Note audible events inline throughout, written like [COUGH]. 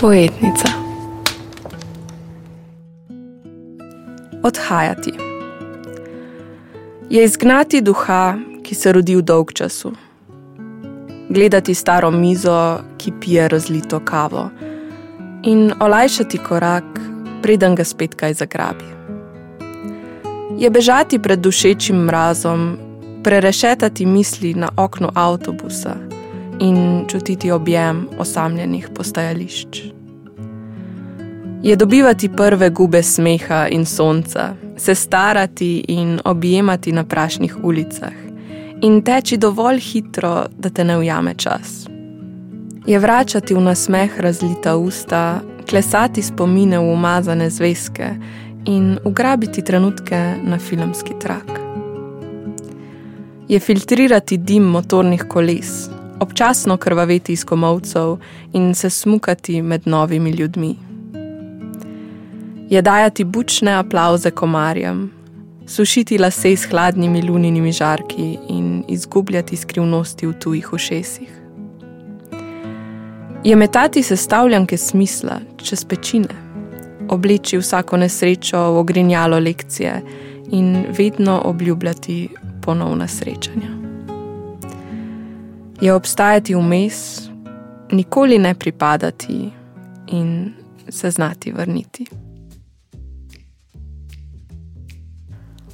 Poetnica. Odhajati. Je izgnati duha, ki se rodi v dolg času. Gledati staro mizo, ki pije razlito kavo. In olajšati korak, preden ga spet kaj zagrabi. Je bežati pred dušečim mrazom, prerešetati misli na okno avtobusa in čutiti objem osamljenih postajališč. Je dobivati prve gube smeha in sonca, se starati in objemati na prašnih ulicah in teči dovolj hitro, da te ne ujame čas. Je vračati v nasmeh razlita usta, klesati spomine v umazane zvezke in ugrabiti trenutke na filmski trak. Je filtrirati dim motornih koles, občasno krvaveti iz komovcev in se smukati med novimi ljudmi. Je dajati bučne aplauze komarjem, sušiti lase s hladnimi luninimi žarki in izgubljati skrivnosti v tujih ušesih. Je metati sestavljanke smisla čez pečine, obleči vsako nesrečo v ogrinjalo lekcije in vedno obljubljati ponovna srečanja je obstajati vmes, nikoli ne pripadati in se znati vrniti.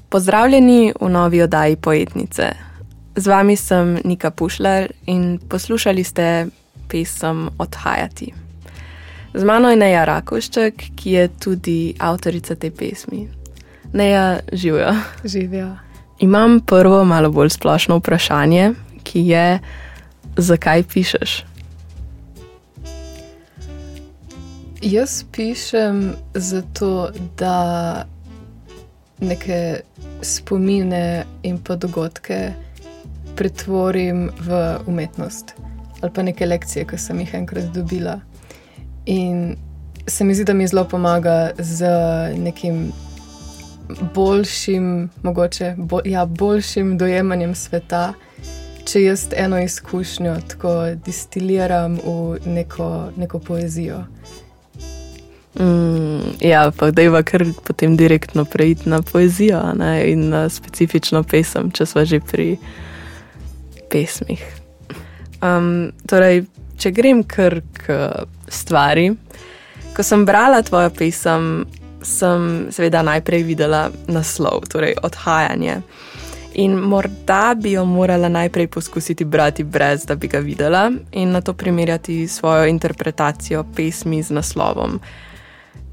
Pozdravljeni v novi oddaji Poetnice. Z vami sem Nika Pušler in poslušali ste pesem Odhajati. Z mano je Neja Rakošček, ki je tudi avtorica te pesmi. Neja, živijo. Živijo. Imam prvo, malo bolj splošno vprašanje, ki je, zakaj pišeš? Jaz pišem zato, da neke spomine in pa dogodke pretvorim v umetnost ali pa neke lekcije, ki sem jih enkrat dobila. In se mi zdi, da mi zelo pomaga z nekim boljšim, mogoče bo, ja, boljšim dojemanjem sveta če jaz eno izkušnjo tako distiliram v neko, neko poezijo. Mm, ja, pa da je kar potem direktno preiti na poezijo ne, in na specifično pesem, če smo že pri pesmih. Um, torej, če grem kar k stvari. Ko sem brala tvojo pesem, sem seveda najprej videla naslov, torej odhajanje. In morda bi jo morala najprej poskusiti brati, brez da bi ga videla, in na to primerjati svojo interpretacijo pesmi z naslovom.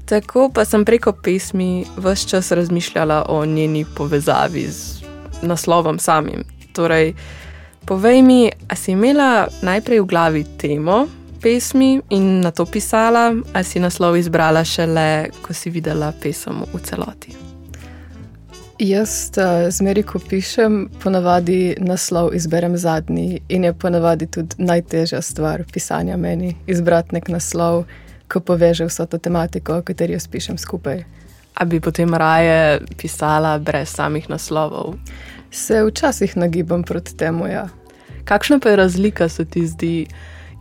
Tako pa sem preko pesmi vse čas razmišljala o njeni povezavi z naslovom samim. Torej, povej mi, a si imela najprej v glavi temo pesmi in na to pisala, ali si naslov izbrala šele, ko si videla pesem v celoti? Jaz, uh, zmeri, ko pišem, ponavadi naslov izberem zadnji in je ponavadi tudi najtežja stvar pisanja meni. Izbrati nek naslov, ko poveže vso to tematiko, o kateri jaz pišem skupaj. A bi potem raje pisala brez samih naslovov? Se včasih nagibam proti temu. Ja. Kakšna pa je razlika, se ti zdi,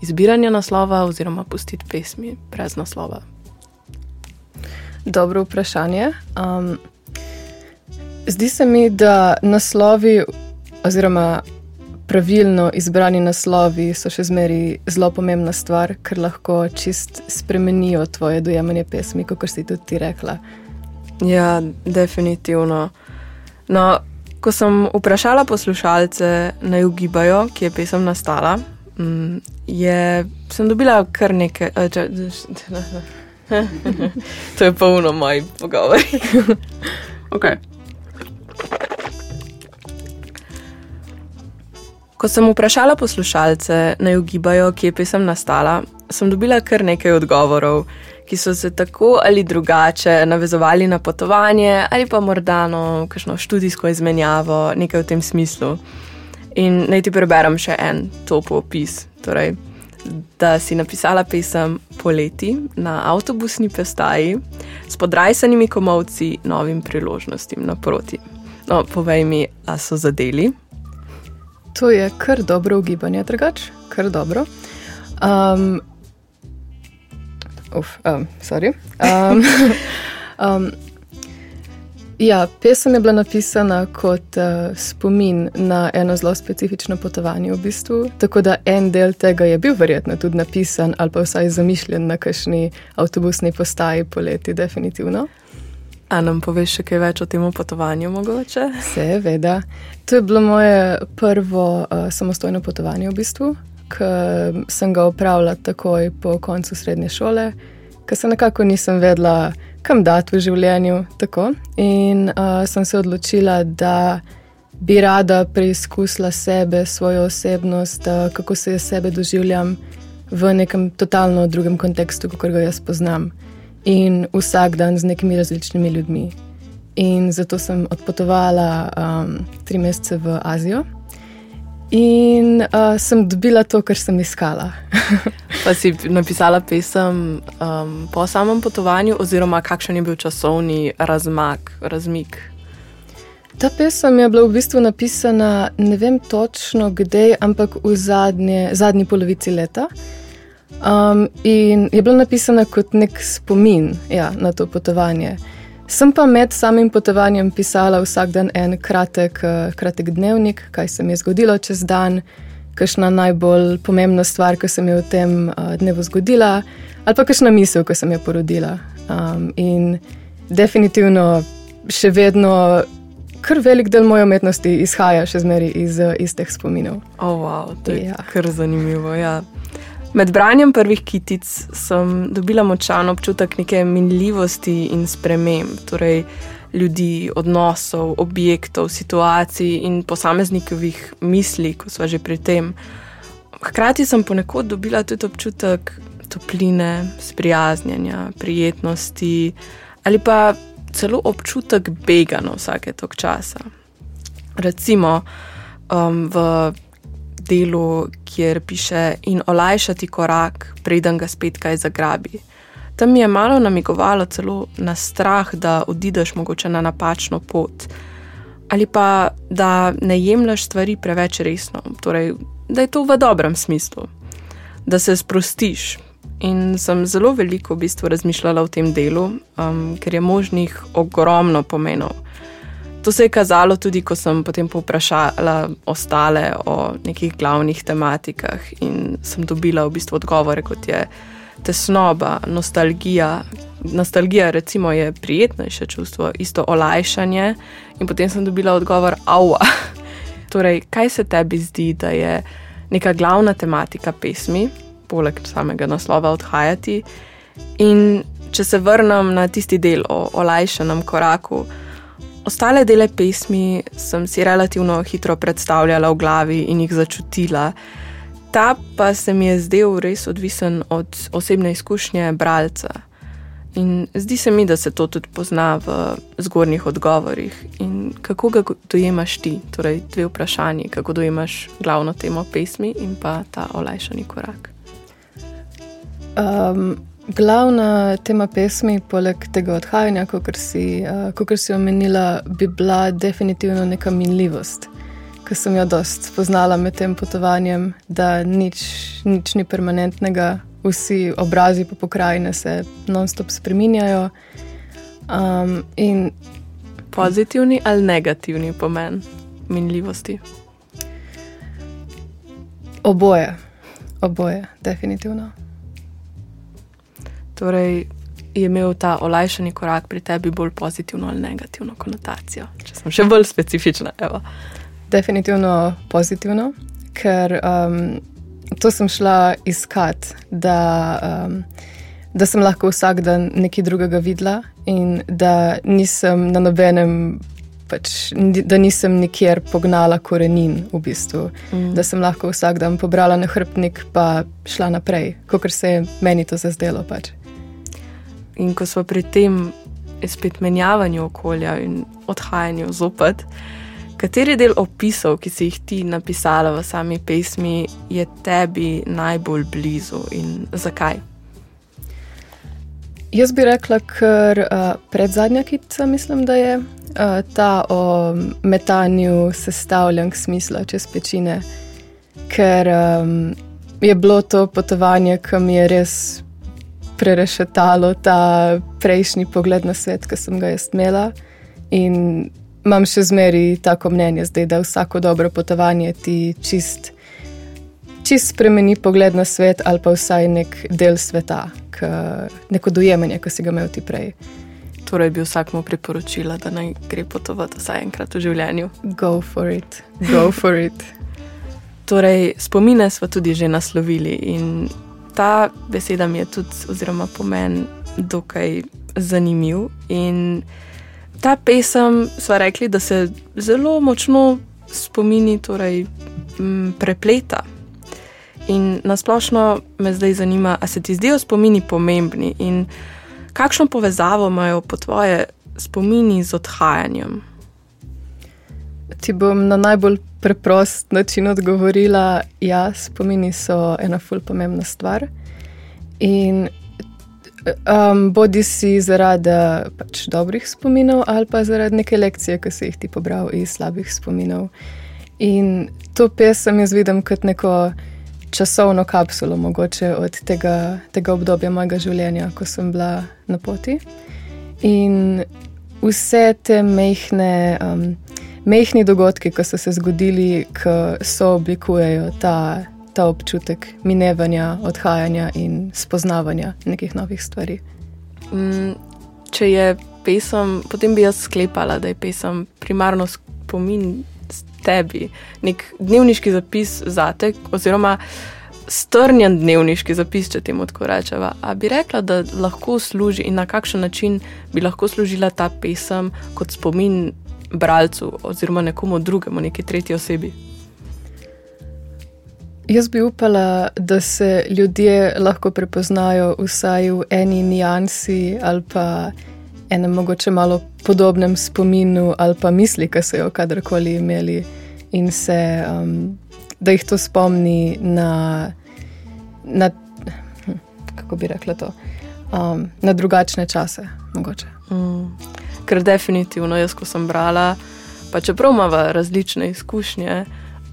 izbiranja naslova oziroma pustiti pesmi brez naslova? Dobro vprašanje. Um, Zdi se mi, da naslovi, oziroma pravilno izbrani naslovi, so še zmeraj zelo pomembna stvar, ker lahko čist spremenijo tvoje dojemanje pesmi, kot si tudi ti rekla. Ja, definitivno. No, ko sem vprašala poslušalce, naj ugibajo, kje je pesem nastala, mm, je, sem dobila kar nekaj. [LAUGHS] to je polno moj pogovor. [LAUGHS] okay. Ko sem vprašala poslušalce, naj ugibajo, kje je pesem nastala, sem dobila kar nekaj odgovorov, ki so se tako ali drugače navezovali na potovanje ali pa morda na kakšno študijsko izmenjavo, nekaj v tem smislu. In naj ti preberem še en top opis. Torej, da si napisala pesem Poleti na avtobusni postaji s podrajsanimi komovci, novim priložnostim naproti. No, povej mi, a so zadeli? To je kar dobro ugibanje, drugače, kar dobro. Um, uf, um, sorry. Um, um, [LAUGHS] ja, pesem je bila napisana kot uh, spomin na eno zelo specifično potovanje, v bistvu. Tako da en del tega je bil verjetno tudi napisan ali pa vsaj zamišljen na kakšni avtobusni postaji poleti, definitivno. A nam poveš še kaj več o tem potovanju, mogoče? Seveda. To je bilo moje prvo uh, samostojno potovanje, v bistvu, ki sem ga opravljala takoj po koncu srednje šole, ker se nekako nisem vedela, kam dati v življenju. Tako. In uh, sem se odločila, da bi rada preizkusila sebe, svojo osebnost, uh, kako se jaz sebe doživljam v nekem totalno drugem kontekstu, kot ga jaz poznam. In vsak dan z nekimi različnimi ljudmi. In zato sem odpotovala um, tri mesece v Azijo. In uh, sem dobila to, kar sem iskala. [LAUGHS] pa si napisala pesem um, po samem potovanju, oziroma kakšen je bil časovni razmak, razmik? Ta pesem je bila v bistvu napisana, ne vem točno kdaj, ampak v zadnje, zadnji polovici leta. Um, in je bila napisana kot nek spomin ja, na to potovanje. Sem pa med samim potovanjem pisala vsak dan en kratek, uh, kratek dnevnik, kaj se mi je zgodilo čez dan, kakšna najbolj pomembna stvar, ki se mi je v tem uh, dnevu zgodila, ali pa kakšna misel, ki sem jo porodila. Um, in definitivno še vedno. Kar velik del moje umetnosti izhaja še zmeraj iz, iz teh spominov. Oh, wow, to je ja. kar zanimivo. Ja. Med branjem prvih kitic sem dobila močan občutek neke minljivosti in sprememb. Torej, ljudi, odnosov, objektov, situacij in posameznikovih misli, ko smo že pri tem. Hkrati sem ponekod dobila tudi občutek topline, sprijaznjenja, prijetnosti ali pa celo občutek begano vsake tok časa. Recimo um, v delu, kjer piše in olajšati korak, preden ga spet kaj zagrabi. Tam mi je malo namigovalo celo na strah, da odideš mogoče na napačno pot, ali pa da ne jemliš stvari preveč resno, torej da je to v dobrem smislu, da se sprostiš. In sem zelo veliko v bistvu razmišljala o tem delu, um, ker je možnih ogromno pomenov. To se je kazalo tudi, ko sem potem povprašala ostale o nekih glavnih tematikah in sem dobila v bistvu odgovore, kot je tesnoba, nostalgija. Nostalgija, recimo, je prijetnejše čustvo, isto olajšanje. In potem sem dobila odgovor, aua. [LAUGHS] torej, kaj se tebi zdi, da je neka glavna tematika pesmi, poleg samega naslova odhajati? In če se vrnem na tisti del o olajšanem koraku. Ostale dele pesmi sem si relativno hitro predstavljala v glavi in jih začutila, ta pa se mi je zdel res odvisen od osebne izkušnje bralca. In zdi se mi, da se to tudi pozna v zgornjih odgovorih. In kako ga dojemaš ti? Torej, dve vprašanji, kako dojemaš glavno temo pesmi in pa ta olajšani korak. Um, glavna tema pesmi, poleg tega odhajanja, kot si, uh, si omenila, bi bila definitivno neka minljivost ki sem jo dost spoznala med tem potovanjem, da nič, nič ni permanentnega, vsi obrazi po pokrajini se non-stop spreminjajo. Um, in pozitivni ali negativni pomen minljivosti? Oboje, oboje, definitivno. Torej, je imel ta olajšani korak pri tebi bolj pozitivno ali negativno konotacijo, če sem še bolj specifična. Evo. Definitivno pozitivno, ker um, to sem šla iskat, da, um, da sem lahko vsak dan nekaj drugega videla in da nisem na nobenem. Pač, da nisem nikjer pognala korenin, v bistvu. Mm. da sem lahko vsak dan pobrala na hrbtnik, pa šla naprej, kot se je meni to zazdelo. Pač. In ko smo pri tem spet menjavanju okolja in odhajanju zopet, Kateri del opisov, ki si jih ti napisala v sami pesmi, je tebi najbolj blizu in zakaj? Jaz bi rekla, ker uh, pred zadnja kitica, mislim, da je uh, ta o metanju sestavljank smisla čez pečine, ker um, je bilo to potovanje, ki mi je res prerešetalo ta prejšnji pogled na svet, ki sem ga jaz imela. In imam še zmeri tako mnenje, zdaj, da vsako dobro potovanje ti čist. Čist spremeni pogled na svet, ali pa vsaj nek del sveta, k, neko dojemanje, ki si ga imel ti prej. Torej, bi vsakmu priporočila, da naj gre potovati vsaj enkrat v življenju. Go for it, go for it. [LAUGHS] torej, spomine smo tudi že naslovili in ta beseda mi je tudi, oziroma pomen, dokaj zanimiv. In ta pesem, smo rekli, da se zelo močno spomini torej, m, prepleta. In nasplošno me zdaj zanima, ali se ti zdijo spomini pomembni in kakšno povezavo imajo po tvoje spomini z odhajanjem. Ti bom na najbolj preprost način odgovorila, da ja, spomini so ena ful pomembna stvar. In um, bodi si zaradi pač dobrih spominov, ali pa zaradi neke lekcije, ki si jih ti pobral iz slabih spominov. In to pesem jaz vidim kot neko časovno kapsulo, mogoče od tega, tega obdobja mojega življenja, ko sem bila na poti. In vse te mehne. Um, mehki dogodki, ki so se zgodili, ki so oblikujejo ta, ta občutek minevanja, odhajanja in spoznavanja nekih novih stvari. Mm, če je pesem, potem bi jaz sklepala, da je pesem primarno spomin tebi, nek dnevniški zapis za te, oziroma. Strnjen dnevniški zapis, če temu tako rečemo. A bi rekla, da lahko služi in na kakšen način bi lahko služila ta pesem kot spomin bralcu oziroma nekomu drugemu, neki tretji osebi? Jaz bi upala, da se ljudje lahko prepoznajo vsaj v eni nijansi ali pa enem mogoče malo podobnem spominu ali pa misli, ki so jo kadarkoli imeli in se, um, da jih to spomni na, na kako bi rekla to, um, na drugačne čase, mogoče. Mm ker definitivno jaz, ko sem brala, pa čeprav imamo različne izkušnje,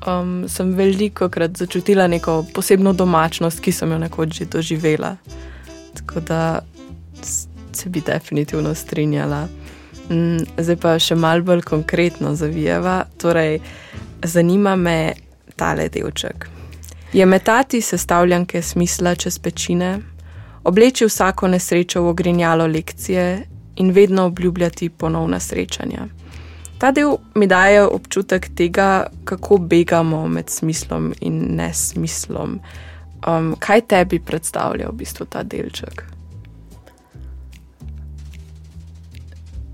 um, sem veliko krat začutila neko posebno domačnost, ki sem jo nekoč že doživela. Tako da se bi definitivno strinjala. Mm, zdaj pa še malo bolj konkretno zavijeva. Torej, zanima me tale delček. Je metati sestavljanke smisla čez pečine, obleči vsako nesrečo v ogrinjalo lekcije in vedno obljubljati ponovna srečanja. Ta del mi daje občutek tega, kako begamo med smislom in nesmislom. Um, kaj tebi predstavlja v bistvu ta delček?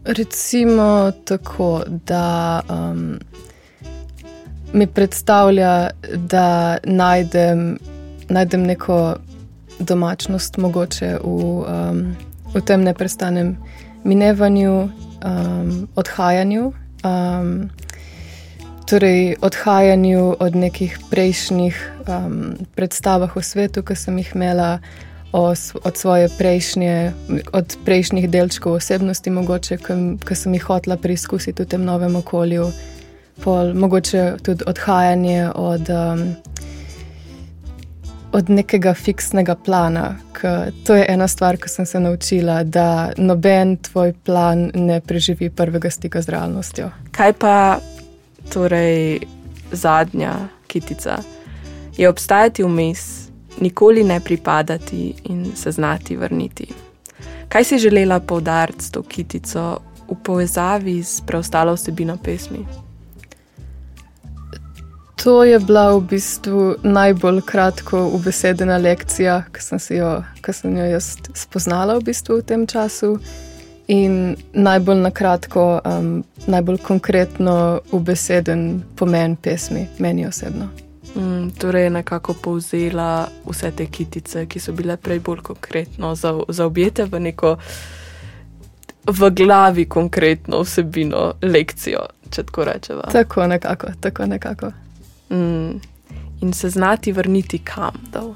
Recimo tako, da um, mi predstavlja, da najdem, najdem neko domačnost, mogoče v, um, v tem neprestanem minevanju, um, odhajanju. Um, torej, odhajanju od nekih prejšnjih um, predstavah o svetu, ki sem jih imela, o, od svoje prejšnje, od prejšnjih delčkov osebnosti, mogoče, ki sem jih hotela preizkusiti v tem novem okolju, pol, mogoče tudi odhajanje od. Um, od nekega fiksnega plana. To je ena stvar, ki sem se naučila, da noben tvoj plan ne preživi prvega stika z realnostjo. Kaj pa torej zadnja kitica? Je obstajati vmes, nikoli ne pripadati in se znati vrniti. Kaj si želela poudariti s to kitico v povezavi s preostalo vsebino pesmi? To je bila v bistvu najbolj kratko ubesedena lekcija, ki sem, jo, ki sem jo jaz spoznala v, bistvu v tem času. In najbolj na kratko, um, najbolj konkretno ubeseden pomen pesmi, meni osebno. Mm, torej, je nekako povzela vse te kitice, ki so bile prej bolj konkretno zaobjete v neko v glavi konkretno vsebino, lekcijo, če tako rečemo. Tako nekako, tako nekako. Mm. In se znati vrniti kam dol.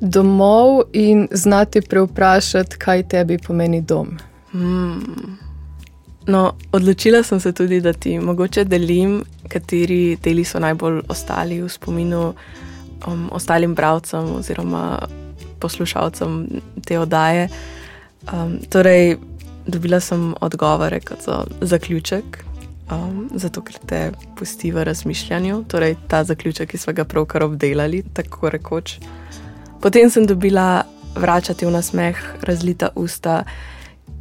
Domov in znati preuprašati, kaj tebi pomeni dom. Mm. No, odločila sem se tudi, da ti mogoče delim, kateri deli so najbolj ostali v spominu um, ostalim bralcem oziroma poslušalcem te oddaje. Um, torej, dobila sem odgovore kot za zaključek, um, zato ker te pusti v razmišljanju, torej ta zaključek, ki smo ga pravkar obdelali, tako rekoč. Potem sem dobila vračati v nasmeh, razlita usta,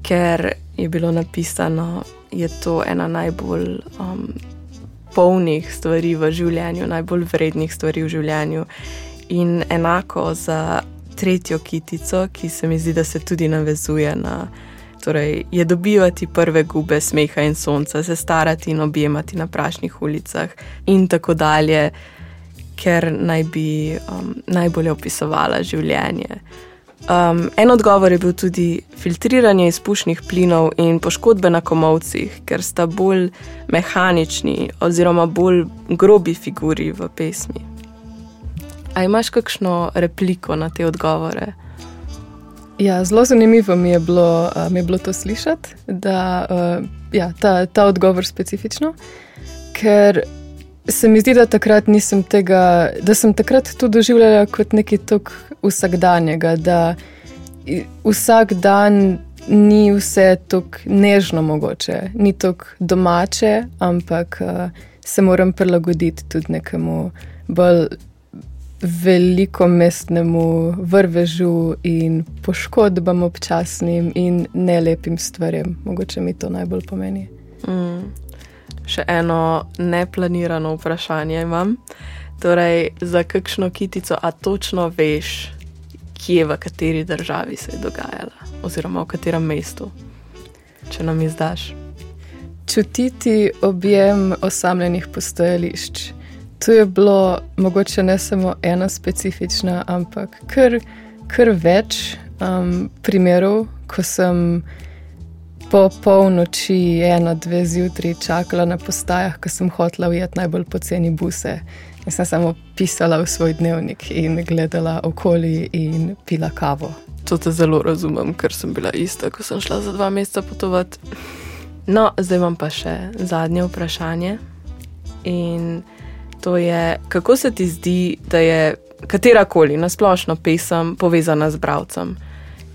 ker je bilo napisano, da je to ena najbolj um, polnih stvari v življenju, najbolj vrednih stvari v življenju. In enako za tretjo kitico, ki se mi zdi, da se tudi navezuje na. Torej, je dobivati prve gube smeha in sonca, se starati in objemati na prašnih ulicah, in tako dalje, ker naj bi um, najbolje opisovala življenje. Um, en odgovor je bil tudi filtriranje izpušnih plinov in poškodbe na komovcih, ker sta bolj mehanični oziroma bolj grobi figuri v pesmi. A imaš kakšno repliko na te odgovore? Ja, zelo zanimivo mi je bilo, mi je bilo to slišati, da ja, ta, ta odgovor specifično, ker se mi zdi, da takrat nisem tega, da sem takrat to doživljala kot nekaj tako vsakdanjega, da vsak dan ni vse tako nežno mogoče, ni tako domače, ampak uh, se moram prilagoditi tudi nekemu bolj veliko mestnemu vrvežu in poškodbam občasnim in nelepim stvarem. Mogoče mi to najbolj pomeni. Mm. Še eno neplanirano vprašanje imam. Torej, za kakšno kitico, a točno veš, kje v kateri državi se je dogajala, oziroma v katerem mestu, če nam izdaš. Čutiti objem osamljenih postojališč. Tu je bilo mogoče ne samo ena specifična, ampak kar, kar več um, primerov, ko sem po polnoči, eno, dve zjutraj čakala na postajah, ko sem hotela ujeti najbolj poceni buse. Jaz sem samo pisala v svoj dnevnik in gledala okoli in pila kavo. To te zelo razumem, ker sem bila ista, ko sem šla za dva meseca potovati. No, zdaj imam pa še zadnje vprašanje. In to je, kako se ti zdi, da je katerakoli nasplošno pesem povezana z bralcem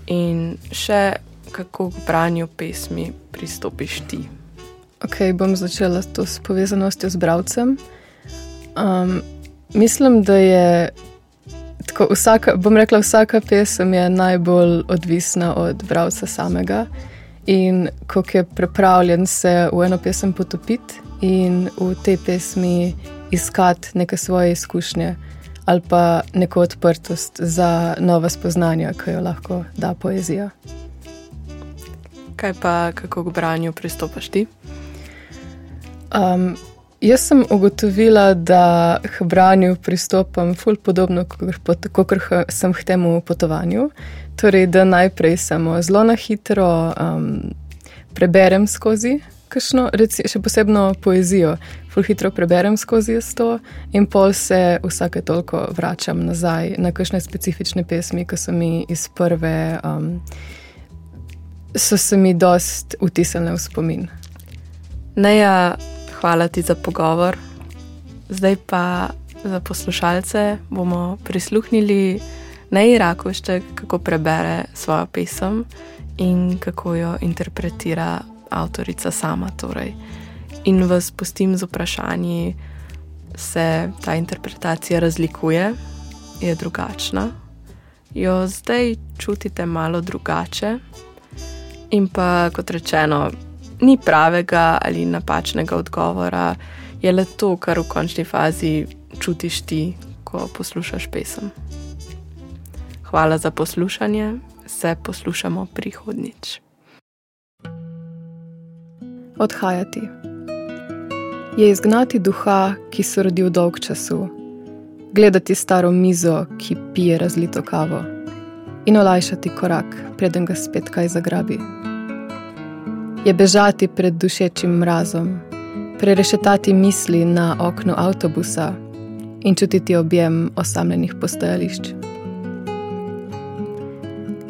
in še kako k branju pesmi pristopiš ti. Ok, bom začela to s povezanostjo z bralcem. Um, mislim, da je. Tako, vsaka, bom rekla, vsaka pesem je najbolj odvisna od bralca samega in kako je pripravljen se v eno pesem potopiti in v tej pesmi iskati neke svoje izkušnje ali pa neko odprtost za nova spoznanja, ki jo lahko da poezija. Kaj pa, kako k branju pristopaš ti? Um, jaz sem ugotovila, da k branju pristopam ful podobno, kot sem k temu potovanju. Torej, da najprej samo zelo na hitro um, preberem skozi kakšno, reci, še posebno poezijo, ful hitro preberem skozi to in pol se vsake toliko vračam nazaj na kakšne specifične pesmi, ki so mi iz prve, um, so se mi dost utisnile v spomin. Neja, hvala ti za pogovor. Zdaj pa za poslušalce bomo prisluhnili Neji Rakošček, kako prebere svojo pesem in kako jo interpretira avtorica sama. Torej. In vas pustim z vprašanji, se ta interpretacija razlikuje, je drugačna, jo zdaj čutite malo drugače. In pa, kot rečeno, ni pravega ali napačnega odgovora, je le to, kar v končni fazi čutiš ti, ko poslušaš pesem. Hvala za poslušanje, se poslušamo prihodnjič odhajati. Je izgnati duha, ki se rodi v dolg času, gledati staro mizo, ki pije razlito kavo, in olajšati korak, preden ga spet kaj zagrabi. Je bežati pred dušečim mrazom, prerešetati misli na okno avtobusa in čutiti objem osamljenih postajališč.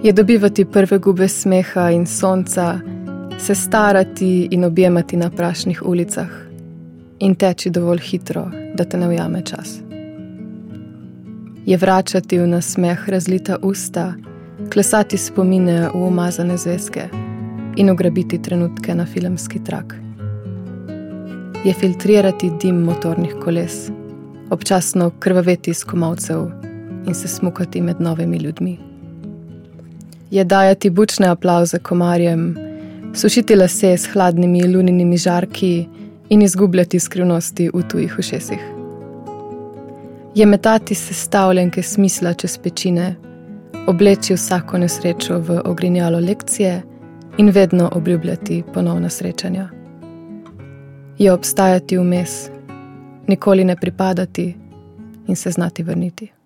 Je dobivati prve gube smeha in sonca, se starati in objemati na prašnih ulicah in teči dovolj hitro, da te ne ujame čas. Je vračati v nasmeh razlita usta, klesati spomine v umazane zvezke in ugrabiti trenutke na filmski trak. Je filtrirati dim motornih koles, občasno krvaveti iz komovcev in se smukati med novimi ljudmi. Je dajati bučne aplauze komarjem, sušiti lase s hladnimi luninimi žarki in izgubljati skrivnosti v tujih ušesih. Je metati sestavljenke smisla čez pečine, obleči vsako nesrečo v ogrinjalo lekcije in vedno obljubljati ponovna srečanja. Je obstajati vmes, nikoli ne pripadati in se znati vrniti.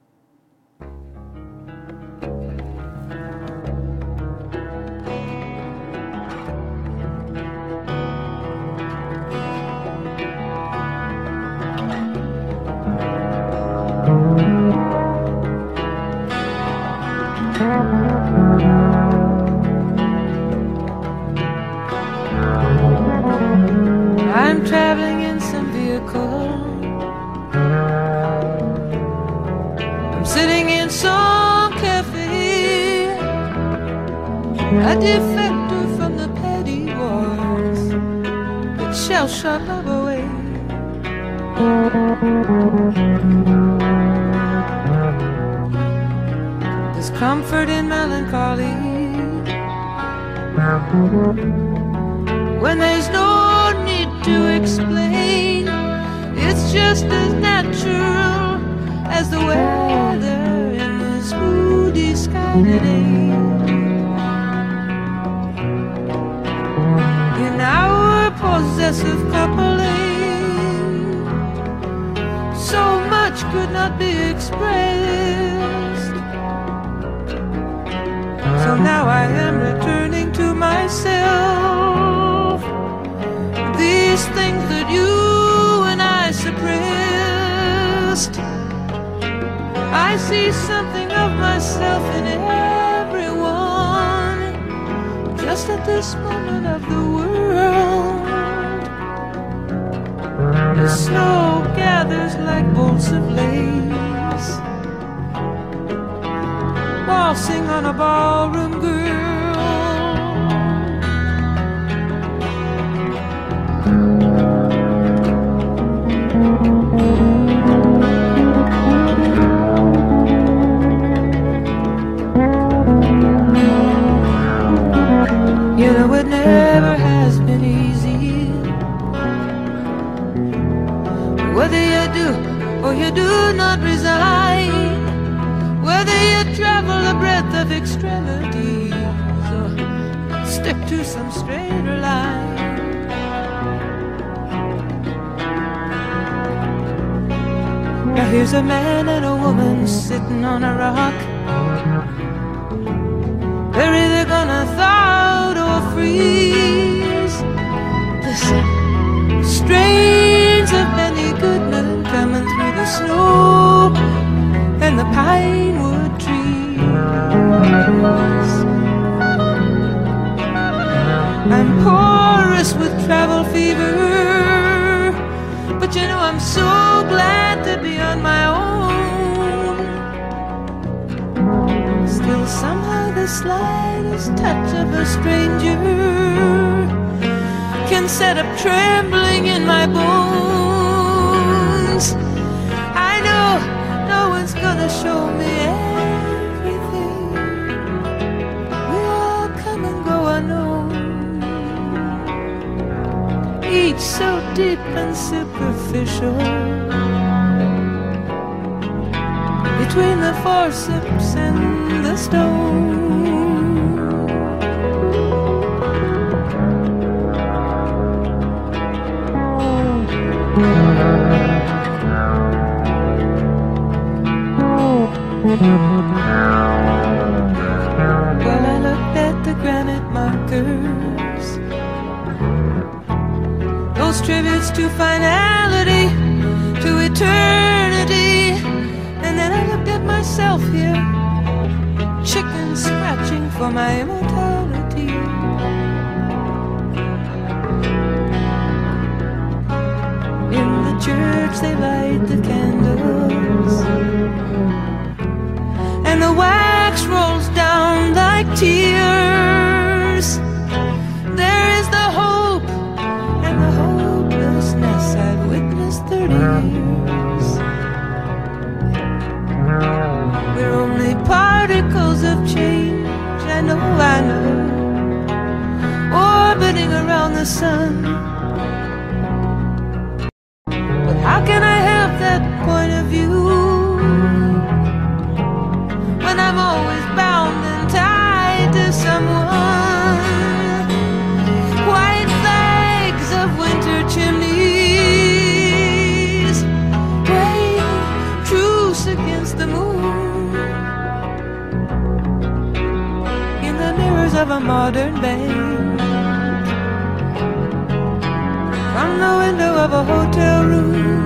There's comfort in melancholy when there's no need to explain. It's just as natural as the weather in this moody sky today. possessive coupling. Could not be expressed. So now I am returning to myself. These things that you and I suppressed. I see something of myself in everyone, just at this moment of the world. The snow gathers like bolts of lace, waltzing on a ballroom girl. Do not resign, whether you travel the breadth of extremities or stick to some straighter line. Now here's a man and a woman sitting on a rock. They're either gonna thaw or freeze. Listen, strains of many good men coming the snow and the pine wood trees. I'm porous with travel fever, but you know I'm so glad to be on my own. Still, somehow, the slightest touch of a stranger can set up trembling in my bones. Deep and superficial. Between the forceps and the stone. tributes to finality, to eternity. And then I looked at myself here, chicken scratching for my immortality. In the church, they light the candles, and the wax rolls down like tears. Sun. But how can I have that point of view when I'm always bound and tied to someone? White flags of winter chimneys wave truce against the moon in the mirrors of a modern bank. From the window of a hotel room.